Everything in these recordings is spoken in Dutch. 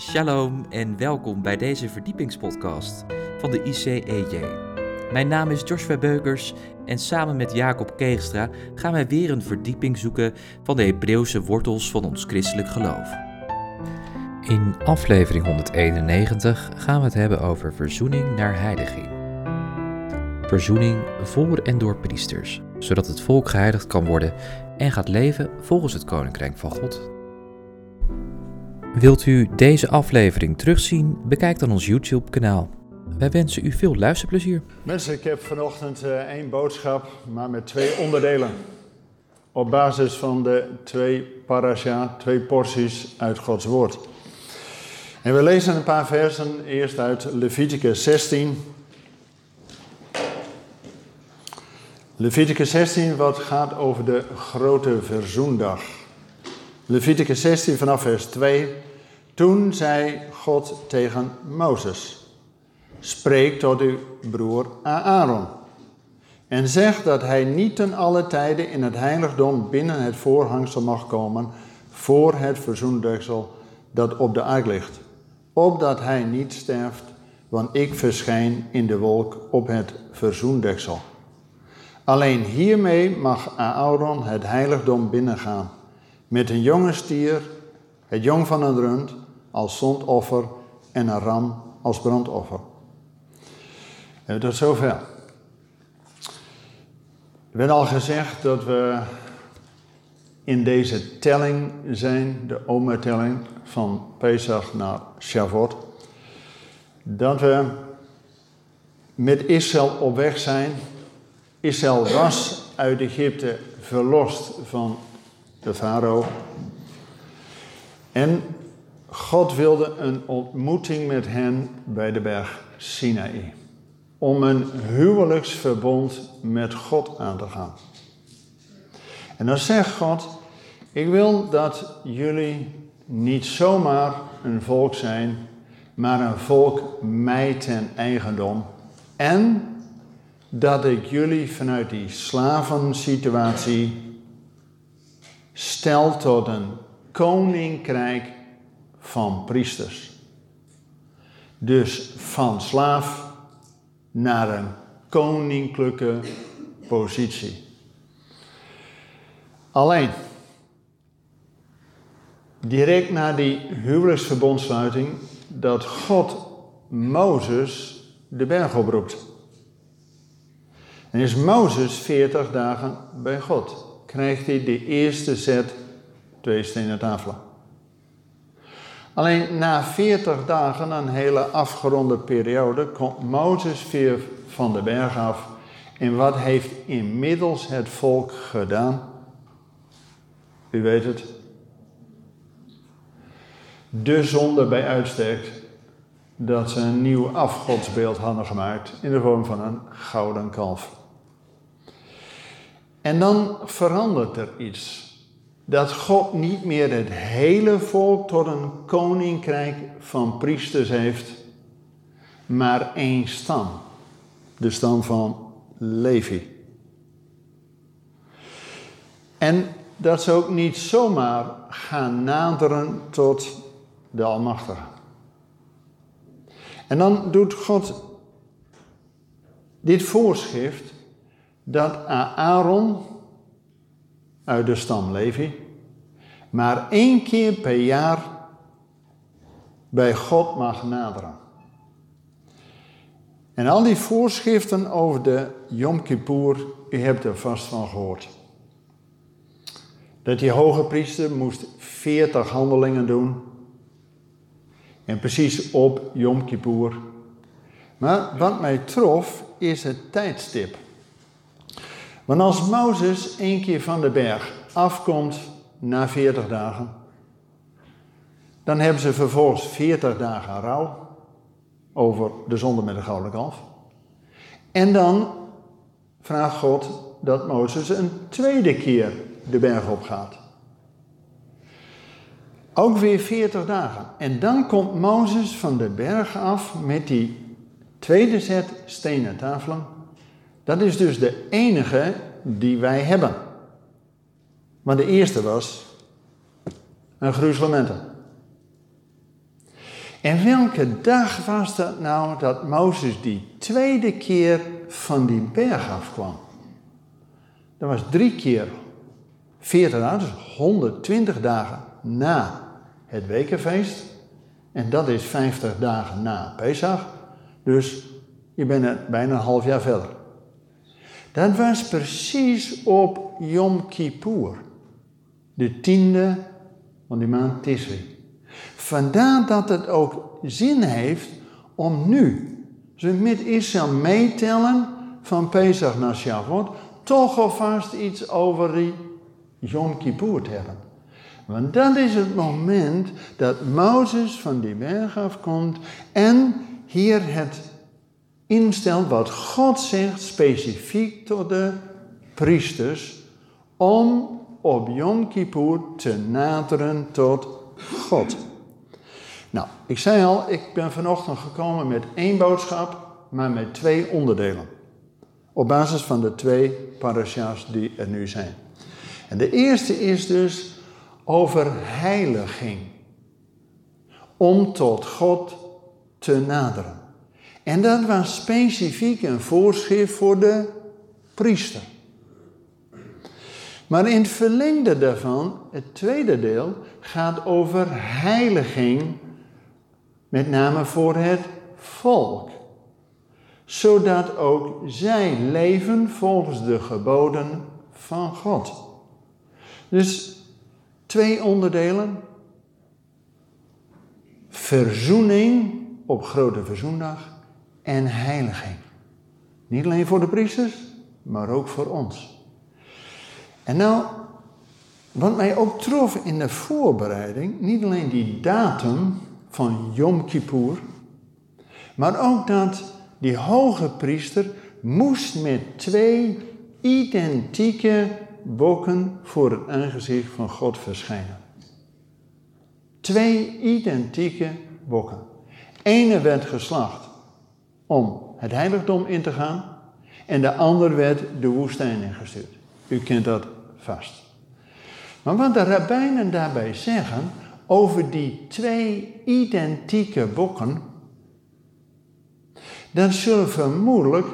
Shalom en welkom bij deze verdiepingspodcast van de ICEJ. Mijn naam is Joshua Beukers en samen met Jacob Keegstra gaan wij weer een verdieping zoeken van de Hebreeuwse wortels van ons christelijk geloof. In aflevering 191 gaan we het hebben over verzoening naar heiliging. Verzoening voor en door priesters, zodat het volk geheiligd kan worden en gaat leven volgens het koninkrijk van God. Wilt u deze aflevering terugzien? Bekijk dan ons YouTube-kanaal. Wij wensen u veel luisterplezier. Mensen, ik heb vanochtend uh, één boodschap, maar met twee onderdelen. Op basis van de twee parasha, twee porties uit Gods woord. En we lezen een paar versen, eerst uit Leviticus 16. Leviticus 16, wat gaat over de grote verzoendag. Leviticus 16 vanaf vers 2. Toen zei God tegen Mozes: Spreek tot uw broer Aaron. En zeg dat hij niet ten alle tijden in het heiligdom binnen het voorhangsel mag komen voor het verzoendeksel dat op de ark ligt, opdat hij niet sterft, want ik verschijn in de wolk op het verzoendeksel. Alleen hiermee mag Aaron het heiligdom binnengaan met een jonge stier, het jong van een rund als zondoffer en een ram als brandoffer. En tot zover. We hebben al gezegd dat we in deze telling zijn, de Oma-telling van Pesach naar Shavuot, dat we met Israël op weg zijn. Israël was uit Egypte verlost van de farao. En God wilde een ontmoeting met hen bij de berg Sinaï. Om een huwelijksverbond met God aan te gaan. En dan zegt God: Ik wil dat jullie niet zomaar een volk zijn, maar een volk mij ten eigendom. En dat ik jullie vanuit die slavensituatie stel tot een koninkrijk van priesters. Dus van slaaf naar een koninklijke positie. Alleen, direct na die huwelijksverbondsluiting, dat God Mozes de berg oproept. En is Mozes 40 dagen bij God krijgt hij de eerste set twee stenen tafelen. Alleen na 40 dagen, een hele afgeronde periode, komt Mozes weer van de berg af. En wat heeft inmiddels het volk gedaan? U weet het. De zonde bij uitstek dat ze een nieuw afgodsbeeld hadden gemaakt in de vorm van een gouden kalf. En dan verandert er iets. Dat God niet meer het hele volk tot een koninkrijk van priesters heeft, maar één stam. De stam van Levi. En dat ze ook niet zomaar gaan naderen tot de Almachtige. En dan doet God dit voorschrift dat Aaron uit de stam Levi maar één keer per jaar bij God mag naderen. En al die voorschriften over de Yom Kippur, u hebt er vast van gehoord. Dat die hoge priester moest 40 handelingen doen. En precies op Yom Kippur. Maar wat mij trof is het tijdstip. Want als Mozes één keer van de berg afkomt na 40 dagen, dan hebben ze vervolgens 40 dagen rouw over de zonde met de gouden kalf. En dan vraagt God dat Mozes een tweede keer de berg op gaat. Ook weer 40 dagen. En dan komt Mozes van de berg af met die tweede set stenen tafelen dat is dus de enige die wij hebben. Want de eerste was een gruzelementen. En welke dag was dat nou dat Mozes die tweede keer van die berg afkwam? Dat was drie keer 40 dagen, dus 120 dagen na het wekenfeest. En dat is 50 dagen na Pesach. Dus je bent bijna een half jaar verder. Dat was precies op Yom Kippur, de tiende van die maand Tisri. Vandaar dat het ook zin heeft om nu, ze met Israël meetellen van Pesach naar Shavuot, toch alvast iets over Yom Kippur te hebben. Want dat is het moment dat Mozes van die berg afkomt en hier het instelt wat God zegt specifiek tot de priesters om op Yom Kippur te naderen tot God. Nou, ik zei al, ik ben vanochtend gekomen met één boodschap, maar met twee onderdelen. Op basis van de twee parasha's die er nu zijn. En de eerste is dus over heiliging. Om tot God te naderen. En dat was specifiek een voorschrift voor de priester. Maar in het verlengde daarvan, het tweede deel, gaat over heiliging, met name voor het volk. Zodat ook zij leven volgens de geboden van God. Dus twee onderdelen. Verzoening op Grote Verzoendag en heiliging. Niet alleen voor de priesters, maar ook voor ons. En nou, wat mij ook trof in de voorbereiding, niet alleen die datum van Yom Kippur, maar ook dat die hoge priester moest met twee identieke bokken voor het aangezicht van God verschijnen. Twee identieke bokken. Ene werd geslacht om het heiligdom in te gaan en de ander werd de woestijn ingestuurd. U kent dat vast. Maar wat de rabbijnen daarbij zeggen over die twee identieke bokken, dat zullen vermoedelijk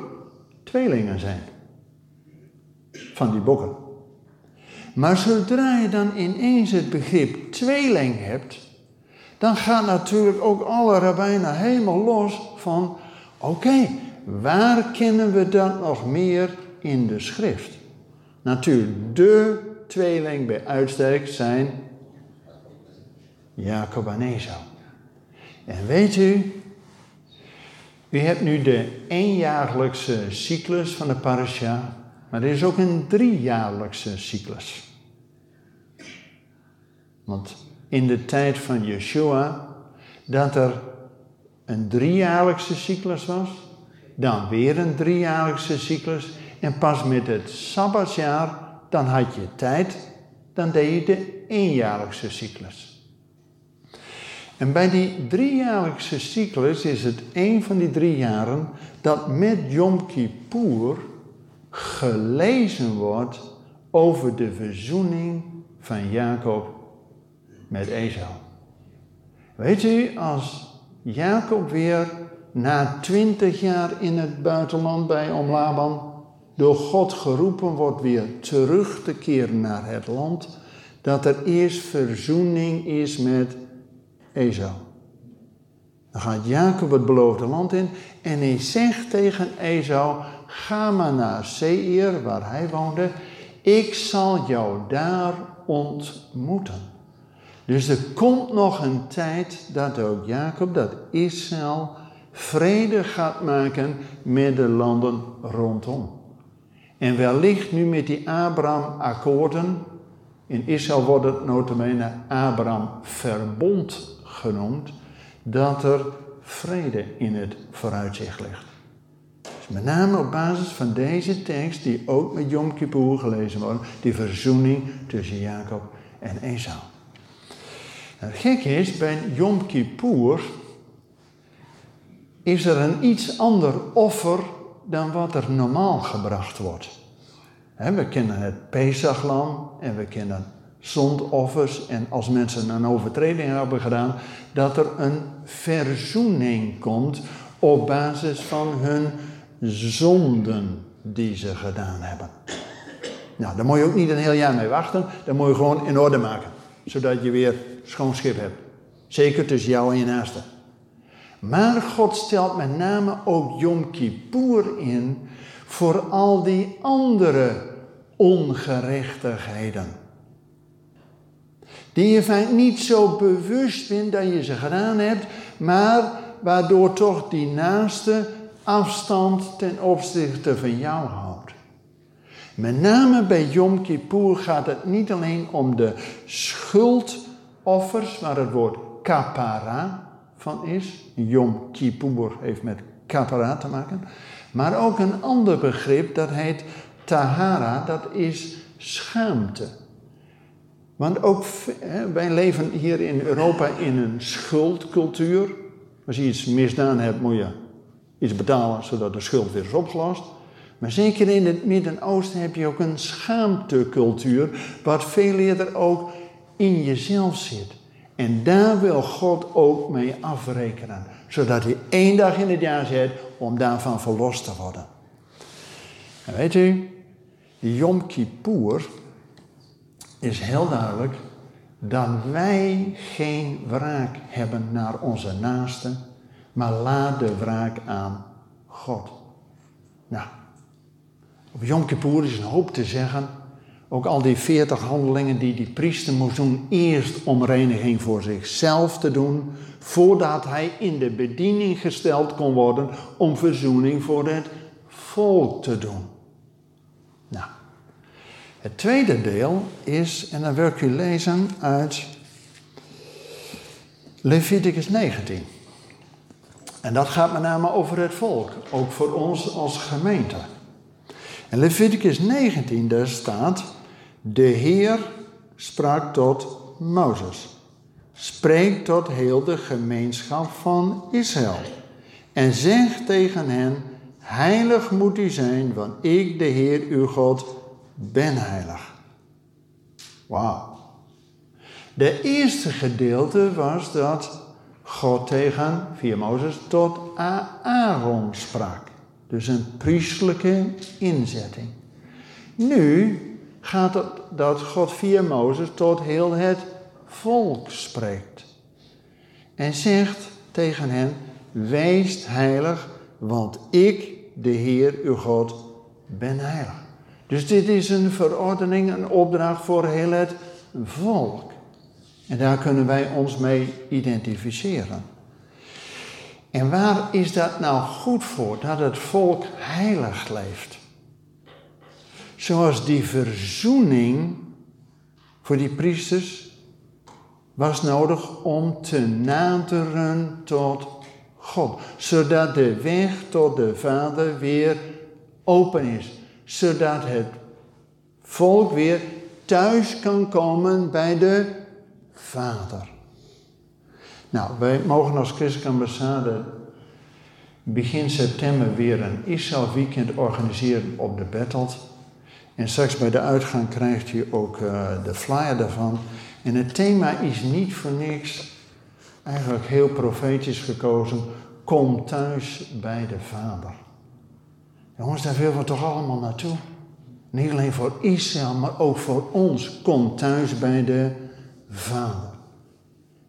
tweelingen zijn van die bokken. Maar zodra je dan ineens het begrip tweeling hebt, dan gaan natuurlijk ook alle rabbijnen helemaal los van, oké, waar kennen we dat nog meer in de schrift? Natuurlijk, de tweeling bij uitstek zijn Jacob en Esau. En weet u, u hebt nu de eenjaarlijkse cyclus van de parasha, maar er is ook een driejaarlijkse cyclus. Want in de tijd van Yeshua, dat er een driejaarlijkse cyclus was, dan weer een driejaarlijkse cyclus en pas met het Sabbatsjaar, dan had je tijd, dan deed je de eenjaarlijkse cyclus. En bij die driejaarlijkse cyclus is het een van die drie jaren dat met Yom Kippur gelezen wordt over de verzoening van Jacob met Esau. Weet u, als Jacob weer na twintig jaar in het buitenland bij Omlaban door God geroepen wordt weer terug te keren naar het land, dat er eerst verzoening is met Esau. Dan gaat Jacob het beloofde land in en hij zegt tegen Esau, ga maar naar Seir, waar hij woonde, ik zal jou daar ontmoeten. Dus er komt nog een tijd dat ook Jacob, dat Israël, vrede gaat maken met de landen rondom. En wellicht nu met die Abraham-akkoorden, in Israël wordt het notabene Abraham-verbond genoemd, dat er vrede in het vooruitzicht ligt. Dus met name op basis van deze tekst, die ook met Yom Kippur gelezen wordt, die verzoening tussen Jacob en Esau. Nou, het gekke is, bij Yom Kippur is er een iets ander offer dan wat er normaal gebracht wordt. we kennen het Pesachlam en we kennen zondoffers en als mensen een overtreding hebben gedaan, dat er een verzoening komt op basis van hun zonden die ze gedaan hebben. Nou, daar moet je ook niet een heel jaar mee wachten, dat moet je gewoon in orde maken, zodat je weer schoon schip hebt. Zeker tussen jou en je naaste. Maar God stelt met name ook Yom Kippur in voor al die andere ongerechtigheden. Die je vaak niet zo bewust bent dat je ze gedaan hebt, maar waardoor toch die naaste afstand ten opzichte van jou houdt. Met name bij Yom Kippur gaat het niet alleen om de schuldoffers, waar het woord kapara van is. Yom Kippur heeft met kapara te maken. Maar ook een ander begrip, dat heet tahara, dat is schaamte. Want ook wij leven hier in Europa in een schuldcultuur. Als je iets misdaan hebt, moet je iets betalen zodat de schuld weer is opgelost. Maar zeker in het Midden-Oosten heb je ook een schaamtecultuur, wat veel eerder ook in jezelf zit. En daar wil God ook mee afrekenen, zodat hij één dag in het jaar zet om daarvan verlost te worden. En weet u, Yom Kippur is heel duidelijk dat wij geen wraak hebben naar onze naasten, maar laat de wraak aan God. Nou, op Yom Kippur is een hoop te zeggen. Ook al die veertig handelingen die die priester moest doen, eerst om reiniging voor zichzelf te doen, voordat hij in de bediening gesteld kon worden om verzoening voor het volk te doen. Nou, het tweede deel is, en dan wil ik u lezen uit Leviticus 19. En dat gaat met name over het volk, ook voor ons als gemeente. In Leviticus 19 daar staat, de Heer sprak tot Mozes. Spreek tot heel de gemeenschap van Israël. En zeg tegen hen, heilig moet u zijn, want ik, de Heer uw God, ben heilig. Wauw. De eerste gedeelte was dat God tegen, via Mozes, tot Aaron sprak. Dus een priestelijke inzetting. Nu gaat het dat God via Mozes tot heel het volk spreekt. En zegt tegen hen, wees heilig, want ik, de Heer, uw God, ben heilig. Dus dit is een verordening, een opdracht voor heel het volk. En daar kunnen wij ons mee identificeren. En waar is dat nou goed voor? Dat het volk heilig leeft. Zoals die verzoening voor die priesters was nodig om te naderen tot God. Zodat de weg tot de Vader weer open is. Zodat het volk weer thuis kan komen bij de Vader. Nou, wij mogen als Christelijke ambassade begin september weer een Israël weekend organiseren op de Bettelt. En straks bij de uitgang krijgt u ook uh, de flyer daarvan. En het thema is niet voor niks eigenlijk heel profetisch gekozen. Kom thuis bij de Vader. Jongens, daar willen we toch allemaal naartoe. Niet alleen voor Israël, maar ook voor ons. Kom thuis bij de Vader.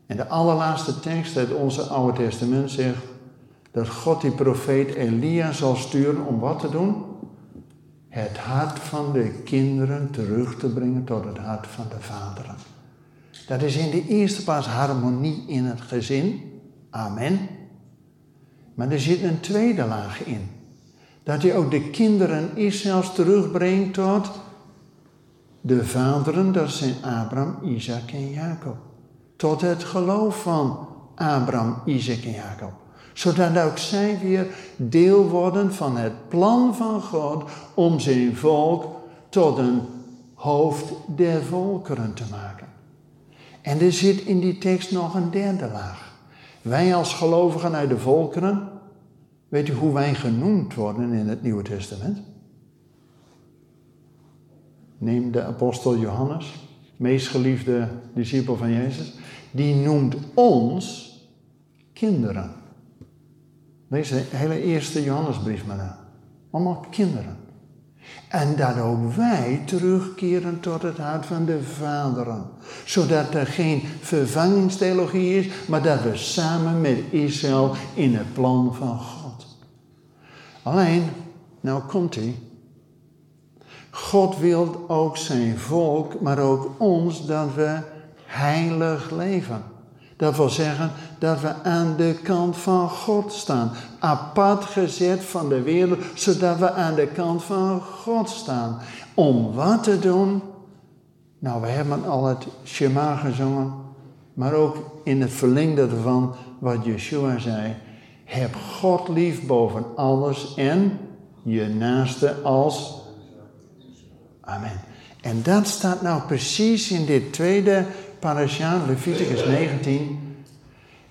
En de allerlaatste tekst uit onze Oude Testament zegt dat God die profeet Elia zal sturen om wat te doen? Het hart van de kinderen terug te brengen tot het hart van de vaderen. Dat is in de eerste plaats harmonie in het gezin. Amen. Maar er zit een tweede laag in. Dat hij ook de kinderen Israëls terugbrengt tot de vaderen, dat zijn Abraham, Isaac en Jacob tot het geloof van Abraham, Isaac en Jacob. Zodat ook zij weer deel worden van het plan van God om zijn volk tot een hoofd der volkeren te maken. En er zit in die tekst nog een derde laag. Wij als gelovigen uit de volkeren, weet u hoe wij genoemd worden in het Nieuwe Testament? Neem de apostel Johannes. meest geliefde discipel van Jezus, die noemt ons kinderen. Lees de hele eerste Johannesbrief maar na. Allemaal kinderen. En dat ook wij terugkeren tot het hart van de vaderen. Zodat er geen vervangingstheologie is, maar dat we samen met Israël in het plan van God. Alleen, nou komt hij. God wil ook zijn volk, maar ook ons, dat we heilig leven. Dat wil zeggen dat we aan de kant van God staan. Apart gezet van de wereld, zodat we aan de kant van God staan. Om wat te doen? Nou, we hebben al het Shema gezongen, maar ook in het verlengde ervan wat Yeshua zei. Heb God lief boven alles en je naaste als. Amen. En dat staat nou precies in dit tweede parasha, Leviticus 19.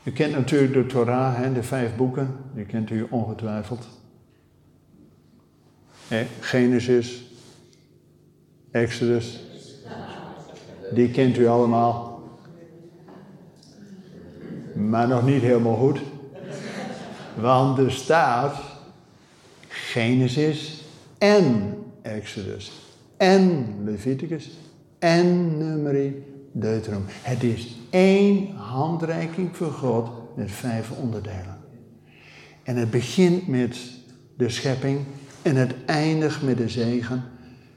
U kent natuurlijk de Torah, hè, de vijf boeken, die kent u ongetwijfeld. Genesis, Exodus, die kent u allemaal. Maar nog niet helemaal goed. Want er staat Genesis en Exodus en Leviticus en Numeri Deuteronomie. Het is één handreiking voor God met vijf onderdelen. En het begint met de schepping en het eindigt met de zegen.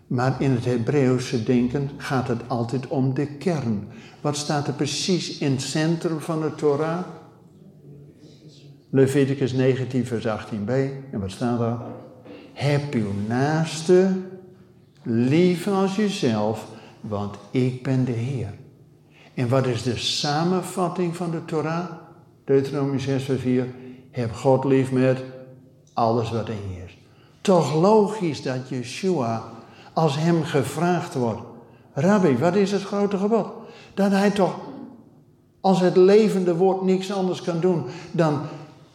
Maar in het Hebreeuwse denken gaat het altijd om de kern. Wat staat er precies in het centrum van de Torah? Leviticus 19, vers 18b. En wat staat er? Heb uw naaste lief als jezelf, want ik ben de Heer. En wat is de samenvatting van de Torah? Deuteronomie 6, vers 4. Heb God lief met alles wat in je is. Toch logisch dat Yeshua, als hem gevraagd wordt: Rabbi, wat is het grote gebod? Dat hij toch, als het levende woord, niks anders kan doen dan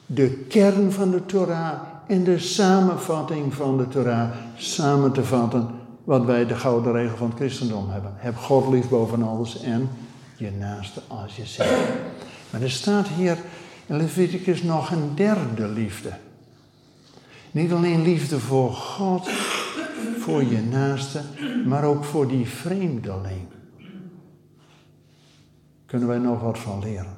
de kern van de Torah en de samenvatting van de Torah samen te vatten. Wat wij de gouden regel van het christendom hebben. Heb God lief boven alles en je naaste als jezelf. Maar er staat hier in Leviticus nog een derde liefde. Niet alleen liefde voor God, voor je naaste, maar ook voor die vreemdeling. Kunnen wij nog wat van leren.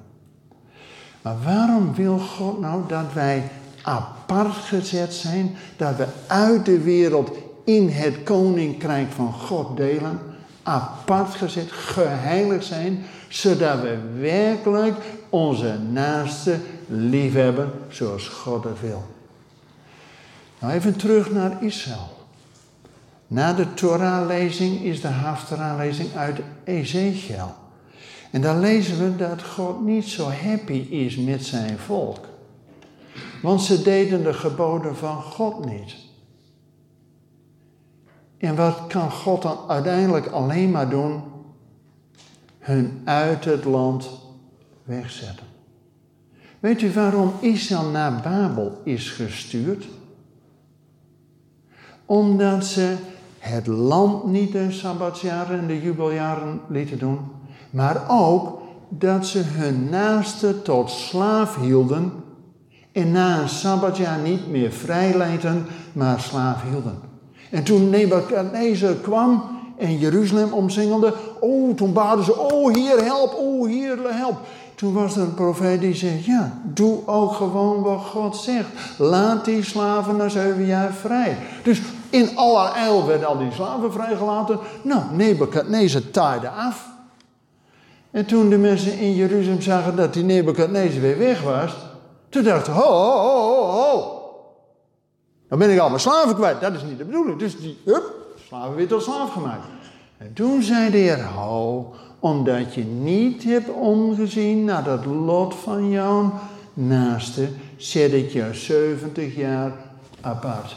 Maar waarom wil God nou dat wij apart gezet zijn, dat we uit de wereld in het koninkrijk van God delen? Apart gezet, geheiligd zijn, zodat we werkelijk onze naaste liefhebben zoals God het wil. Nou even terug naar Israël. Na de Torah-lezing is de Haftarah-lezing uit Ezekiel. En daar lezen we dat God niet zo happy is met zijn volk. Want ze deden de geboden van God niet. En wat kan God dan uiteindelijk alleen maar doen? Hun uit het land wegzetten. Weet u waarom Israël naar Babel is gestuurd? Omdat ze het land niet de sabbatsjaren en de jubeljaren lieten doen, maar ook dat ze hun naaste tot slaaf hielden en na een sabbatjaar niet meer vrijleiden, maar slaaf hielden. En toen Nebuchadnezzar kwam en Jeruzalem omsingelde, oh, toen baden ze, oh, hier help, oh, hier help. Toen was er een profeet die zei, ja, doe ook gewoon wat God zegt. Laat die slaven na zeven jaar vrij. Dus in allerijl werden al die slaven vrijgelaten. Nou, Nebuchadnezzar taaide af. En toen de mensen in Jeruzalem zagen dat die Nebuchadnezzar weer weg was, toen dachten ze, ho, ho, ho, ho. Dan ben ik al mijn slaven kwijt. Dat is niet de bedoeling. Dus die, hup, slaven weer tot slaaf gemaakt. En toen zei de Heer, omdat je niet hebt omgezien naar dat lot van jouw naaste, zet ik je 70 jaar apart.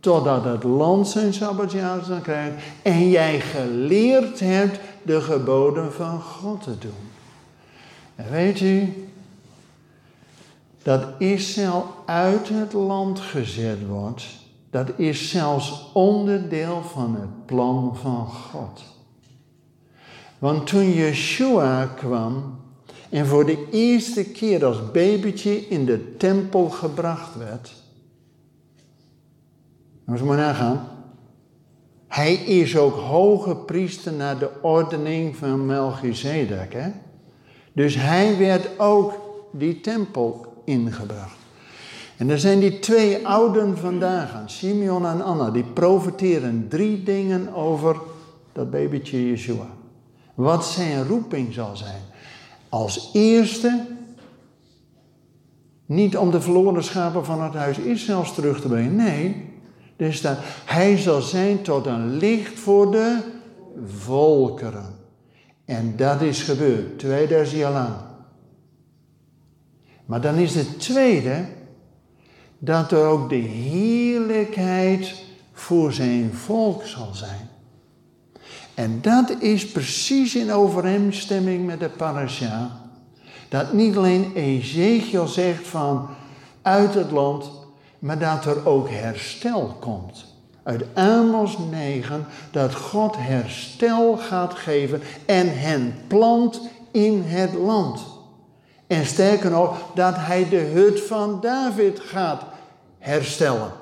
Totdat het land zijn sabbatjaar zal krijgen en jij geleerd hebt de geboden van God te doen. En weet u, dat Israël uit het land gezet wordt, dat is zelfs onderdeel van het plan van God. Want toen Yeshua kwam en voor de eerste keer als babytje in de tempel gebracht werd. Moet je maar nagaan. Hij is ook hoge priester naar de ordening van Melchizedek. Hè? Dus hij werd ook die tempel ingebracht. En er zijn die twee ouden vandaag Simeon en Anna, die profiteren drie dingen over dat babytje Yeshua. Wat zijn roeping zal zijn. Als eerste, niet om de verloren schapen van het huis Israëls terug te brengen. Nee, er staat, hij zal zijn tot een licht voor de volkeren. En dat is gebeurd, 2000 jaar lang. Maar dan is het tweede, dat er ook de heerlijkheid voor zijn volk zal zijn. En dat is precies in overeenstemming met de parasha. Dat niet alleen Ezekiel zegt van uit het land, maar dat er ook herstel komt. Uit Amos 9 dat God herstel gaat geven en hen plant in het land. En sterker nog, dat hij de hut van David gaat herstellen.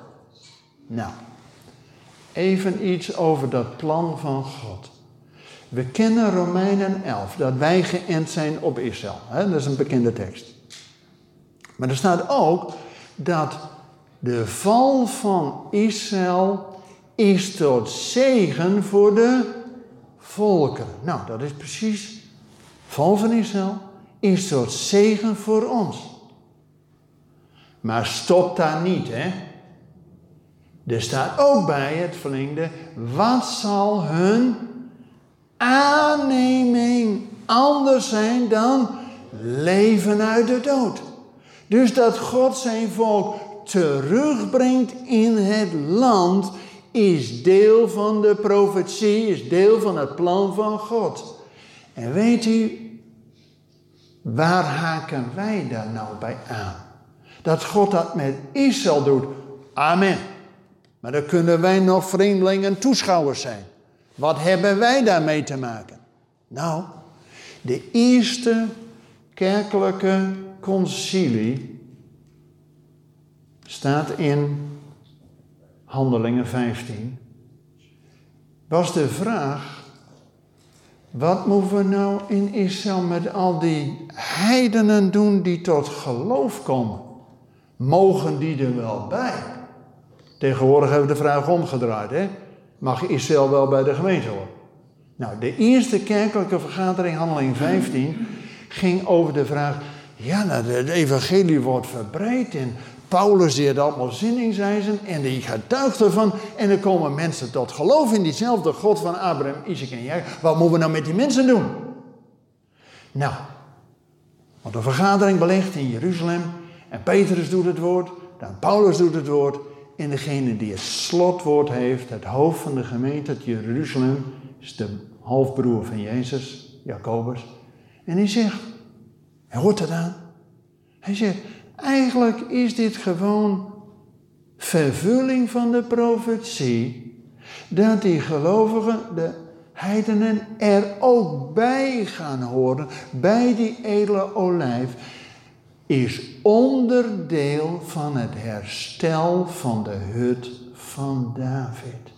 Nou, even iets over dat plan van God. We kennen Romeinen 11, dat wij geënt zijn op Israël. Dat is een bekende tekst. Maar er staat ook dat de val van Israël is tot zegen voor de volken. Nou, dat is precies. Val van Israël is tot zegen voor ons. Maar stop daar niet, hè? Er staat ook bij het verlengde, wat zal hun aanneming anders zijn dan leven uit de dood? Dus dat God zijn volk terugbrengt in het land is deel van de profetie, is deel van het plan van God. En weet u, waar haken wij daar nou bij aan? Dat God dat met Israël doet. Amen. Maar dan kunnen wij nog vreemdelingen en toeschouwers zijn. Wat hebben wij daarmee te maken? Nou, de eerste kerkelijke concilie staat in Handelingen 15. Was de vraag: wat moeten we nou in Israël met al die heidenen doen die tot geloof komen? Mogen die er wel bij? Tegenwoordig hebben we de vraag omgedraaid. Hè? Mag Israël wel bij de gemeente horen? Nou, de eerste kerkelijke vergadering, handeling 15, ging over de vraag... Ja, nou, het evangelie wordt verbreid en Paulus die had allemaal zin in, zei ze, en die getuigt ervan. En er komen mensen tot geloof in diezelfde God van Abraham, Isaac en Jacob. Wat moeten we nou met die mensen doen? Nou, want de vergadering belegt in Jeruzalem. En Petrus doet het woord, dan Paulus doet het woord. En degene die het slotwoord heeft, het hoofd van de gemeente Jeruzalem, is de halfbroer van Jezus, Jacobus. En hij zegt, hij hoort het aan. Hij zegt, eigenlijk is dit gewoon vervulling van de profetie, dat die gelovigen, de heidenen, er ook bij gaan horen, bij die edele olijf is onderdeel van het herstel van de hut van David.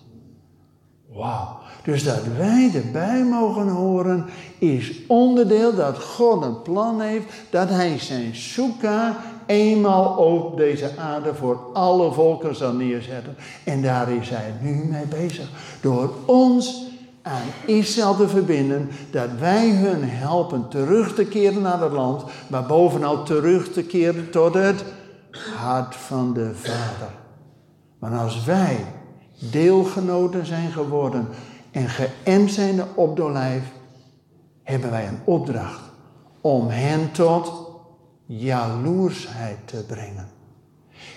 Wauw. Dus dat wij erbij mogen horen is onderdeel dat God een plan heeft dat hij zijn soeka eenmaal op deze aarde voor alle volken zal neerzetten. En daar is hij nu mee bezig. Door ons aan Israël te verbinden, dat wij hun helpen terug te keren naar het land, maar bovenal terug te keren tot het hart van de Vader. Maar als wij deelgenoten zijn geworden en geënt zijn op de lijf, hebben wij een opdracht om hen tot jaloersheid te brengen.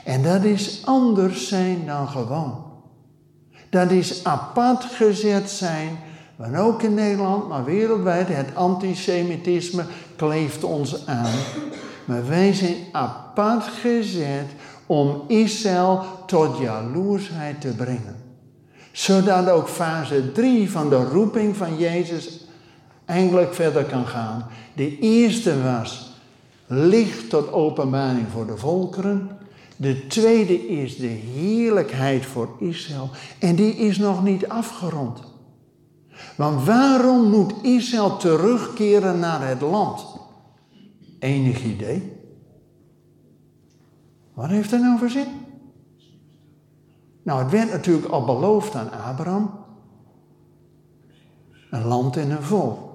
En dat is anders zijn dan gewoon. Dat is apart gezet zijn, want ook in Nederland, maar wereldwijd, het antisemitisme kleeft ons aan. Maar wij zijn apart gezet om Israël tot jaloersheid te brengen. Zodat ook fase 3 van de roeping van Jezus eindelijk verder kan gaan. De eerste was licht tot openbaring voor de volkeren. De tweede is de heerlijkheid voor Israël. En die is nog niet afgerond. Want waarom moet Israël terugkeren naar het land? Enig idee? Wat heeft er nou voor zin? Nou, het werd natuurlijk al beloofd aan Abraham. Een land en een volk.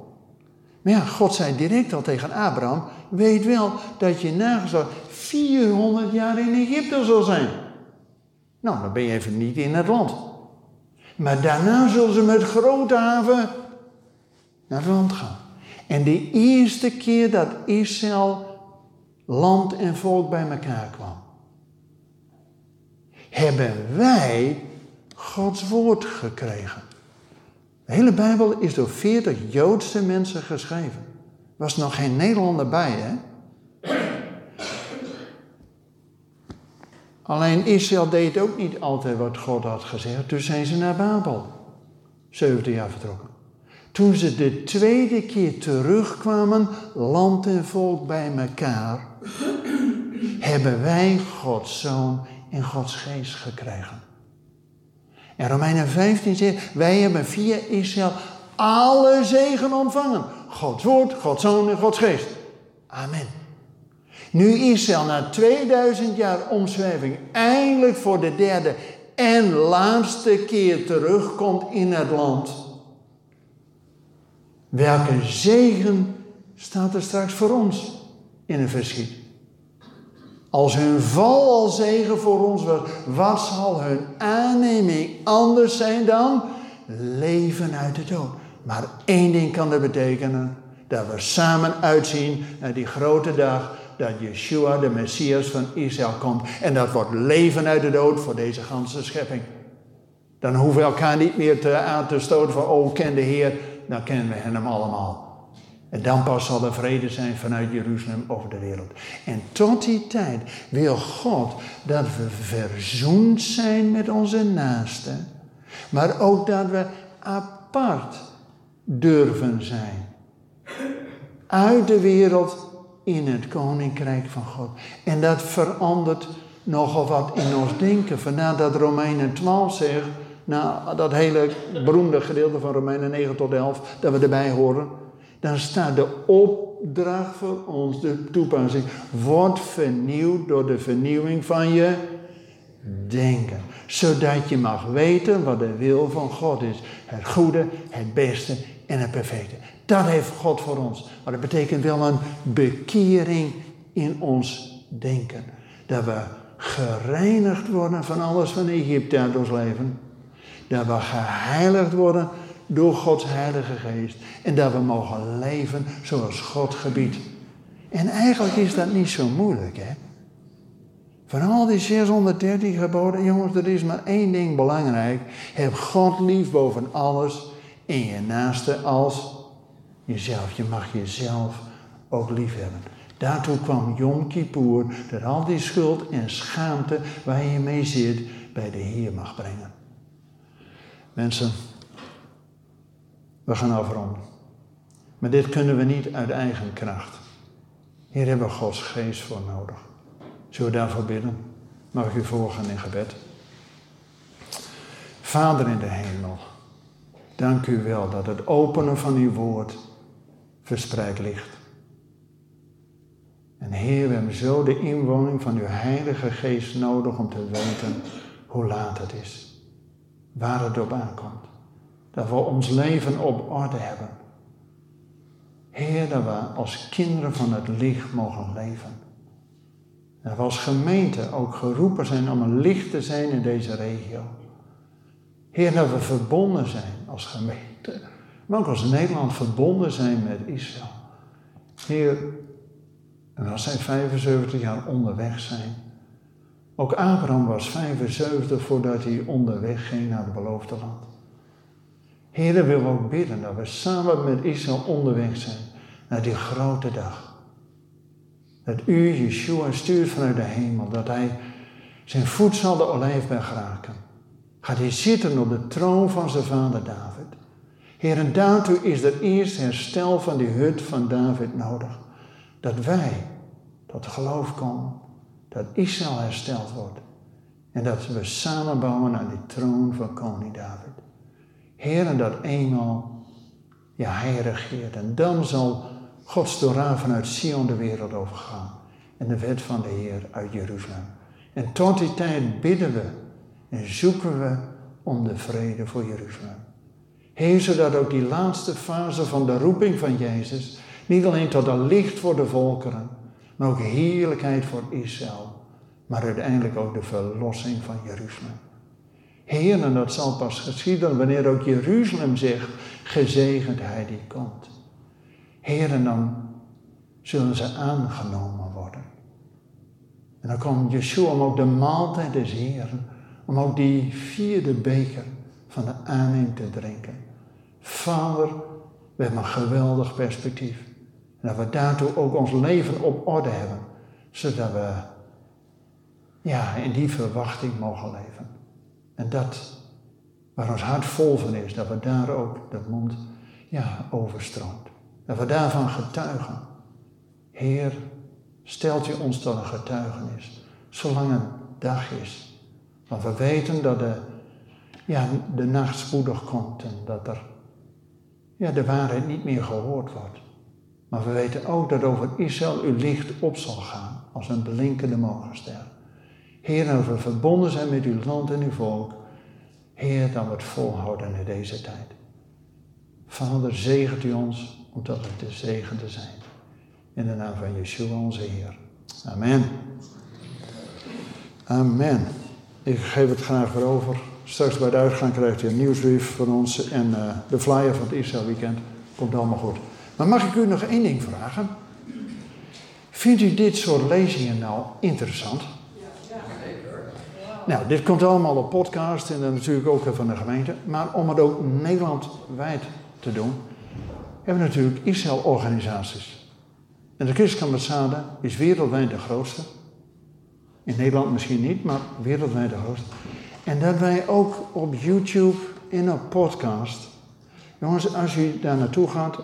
Maar ja, God zei direct al tegen Abraham: Weet wel dat je nageslacht 400 jaar in Egypte zal zijn. Nou, dan ben je even niet in het land. Maar daarna zullen ze met grote haven naar het land gaan. En de eerste keer dat Israël, land en volk bij elkaar kwam, hebben wij Gods woord gekregen. De hele Bijbel is door 40 Joodse mensen geschreven. Er was nog geen Nederlander bij, hè? Alleen Israël deed ook niet altijd wat God had gezegd. Toen zijn ze naar Babel. 70 jaar vertrokken. Toen ze de tweede keer terugkwamen, land en volk bij elkaar, hebben wij Gods Zoon en Gods Geest gekregen. En Romeinen 15 zegt, wij hebben via Israël alle zegen ontvangen. Gods woord, Gods zoon en Gods geest. Amen. Nu Israël na 2000 jaar omzwerving eindelijk voor de derde en laatste keer terugkomt in het land. Welke zegen staat er straks voor ons in een verschiet? Als hun val al zegen voor ons was, wat zal hun aanneming anders zijn dan leven uit de dood? Maar één ding kan dat betekenen: dat we samen uitzien naar die grote dag dat Yeshua, de Messias van Israël, komt. En dat wordt leven uit de dood voor deze ganse schepping. Dan hoeven we elkaar niet meer te, aan te stoten van, oh, ken de Heer. Dan kennen we hem allemaal. En dan pas zal er vrede zijn vanuit Jeruzalem over de wereld. En tot die tijd wil God dat we verzoend zijn met onze naasten. Maar ook dat we apart durven zijn. Uit de wereld in het koninkrijk van God. En dat verandert nogal wat in ons denken. Vandaar dat Romeinen 12 zegt, nou dat hele beroemde gedeelte van Romeinen 9 tot 11, dat we erbij horen. Dan staat de opdracht voor ons, de toepassing, wordt vernieuwd door de vernieuwing van je denken. Zodat je mag weten wat de wil van God is. Het goede, het beste en het perfecte. Dat heeft God voor ons. Maar dat betekent wel een bekering in ons denken. Dat we gereinigd worden van alles van Egypte uit ons leven. Dat we geheiligd worden door Gods Heilige Geest. En dat we mogen leven zoals God gebiedt. En eigenlijk is dat niet zo moeilijk, hè? Van al die 630 geboden, jongens, er is maar één ding belangrijk. Heb God lief boven alles en je naaste als jezelf. Je mag jezelf ook lief hebben. Daartoe kwam Yom Kippur, dat al die schuld en schaamte waar je mee zit, bij de Heer mag brengen. Mensen, we gaan afronden. Maar dit kunnen we niet uit eigen kracht. Hier hebben we Gods geest voor nodig. Zullen we daarvoor bidden? Mag ik u voorgaan in gebed? Vader in de hemel, dank u wel dat het openen van uw woord verspreid ligt. En Heer, we hebben zo de inwoning van uw Heilige Geest nodig om te weten hoe laat het is. Waar het op aankomt. Dat we ons leven op orde hebben. Heer, dat we als kinderen van het licht mogen leven. Dat we als gemeente ook geroepen zijn om een licht te zijn in deze regio. Heer, dat we verbonden zijn als gemeente maar ook als Nederland verbonden zijn met Israël. Heer, en als zij 75 jaar onderweg zijn. Ook Abraham was 75 voordat hij onderweg ging naar het beloofde land. Heer, we willen ook bidden dat we samen met Israël onderweg zijn naar die grote dag. Dat u, Yeshua, stuurt vanuit de hemel, dat hij zijn voet zal de olijfberg raken. Gaat hij zitten op de troon van zijn vader David. Heer, en daartoe is er eerst herstel van die hut van David nodig. Dat wij tot geloof komen, dat Israël hersteld wordt. En dat we samenbouwen aan die troon van koning David. Heer, dat eenmaal, ja, hij regeert. En dan zal Gods Torah vanuit Sion de wereld overgaan. En de wet van de Heer uit Jeruzalem. En tot die tijd bidden we en zoeken we om de vrede voor Jeruzalem. Heer, zodat ook die laatste fase van de roeping van Jezus niet alleen tot een licht voor de volkeren, maar ook heerlijkheid voor Israël, maar uiteindelijk ook de verlossing van Jeruzalem. Heer, en dat zal pas geschieden wanneer ook Jeruzalem zegt, gezegend hij die komt. Heer, en dan zullen ze aangenomen worden. En dan komt Yeshua om ook de maaltijd des Heeren, om ook die vierde beker van de aanneem te drinken. Vader, we hebben een geweldig perspectief. En dat we daartoe ook ons leven op orde hebben. Zodat we ja, in die verwachting mogen leven. En dat waar ons hart vol van is, dat we daar ook dat mond ja, overstroomt. Dat we daarvan getuigen. Heer, stelt u ons tot een getuigenis, zolang een dag is. Want we weten dat de, ja, de nacht spoedig komt en dat er ja, de waarheid niet meer gehoord wordt. Maar we weten ook dat over Israël uw licht op zal gaan als een blinkende morgenster. Heer, als we verbonden zijn met uw land en uw volk, Heer, dan het volhouden in deze tijd. Vader, zegent u ons omdat we te zegen te zijn. In de naam van Yeshua onze Heer. Amen. Amen. Ik geef het graag weer over. Straks bij de uitgang krijgt u een nieuwsbrief van ons en uh, de flyer van het Israël Weekend. Komt allemaal goed. Maar mag ik u nog één ding vragen? Vindt u dit soort lezingen nou interessant? Nou, dit komt allemaal op podcast en natuurlijk ook van de gemeente. Maar om het ook Nederlandwijd te doen, hebben we natuurlijk Israël-organisaties. En de Christelijke ambassade is wereldwijd de grootste. In Nederland misschien niet, maar wereldwijd de grootste. En dat wij ook op YouTube in een podcast. Jongens, als u daar naartoe gaat,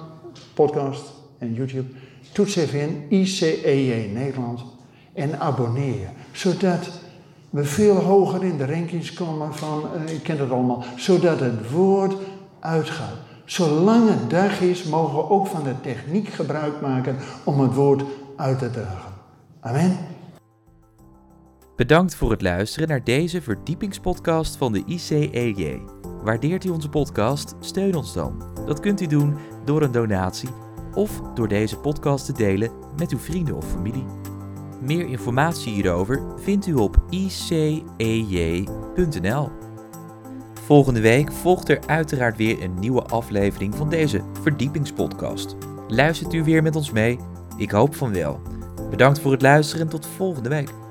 podcast en YouTube, toets even in ICEJ Nederland en abonneer je. Zodat we veel hoger in de rankings komen van, uh, ik ken het allemaal, zodat het woord uitgaat. Zolang het dag is, mogen we ook van de techniek gebruik maken om het woord uit te dragen. Amen. Bedankt voor het luisteren naar deze verdiepingspodcast van de ICEJ. Waardeert u onze podcast? Steun ons dan. Dat kunt u doen door een donatie of door deze podcast te delen met uw vrienden of familie. Meer informatie hierover vindt u op icej.nl. Volgende week volgt er uiteraard weer een nieuwe aflevering van deze verdiepingspodcast. Luistert u weer met ons mee? Ik hoop van wel. Bedankt voor het luisteren en tot volgende week.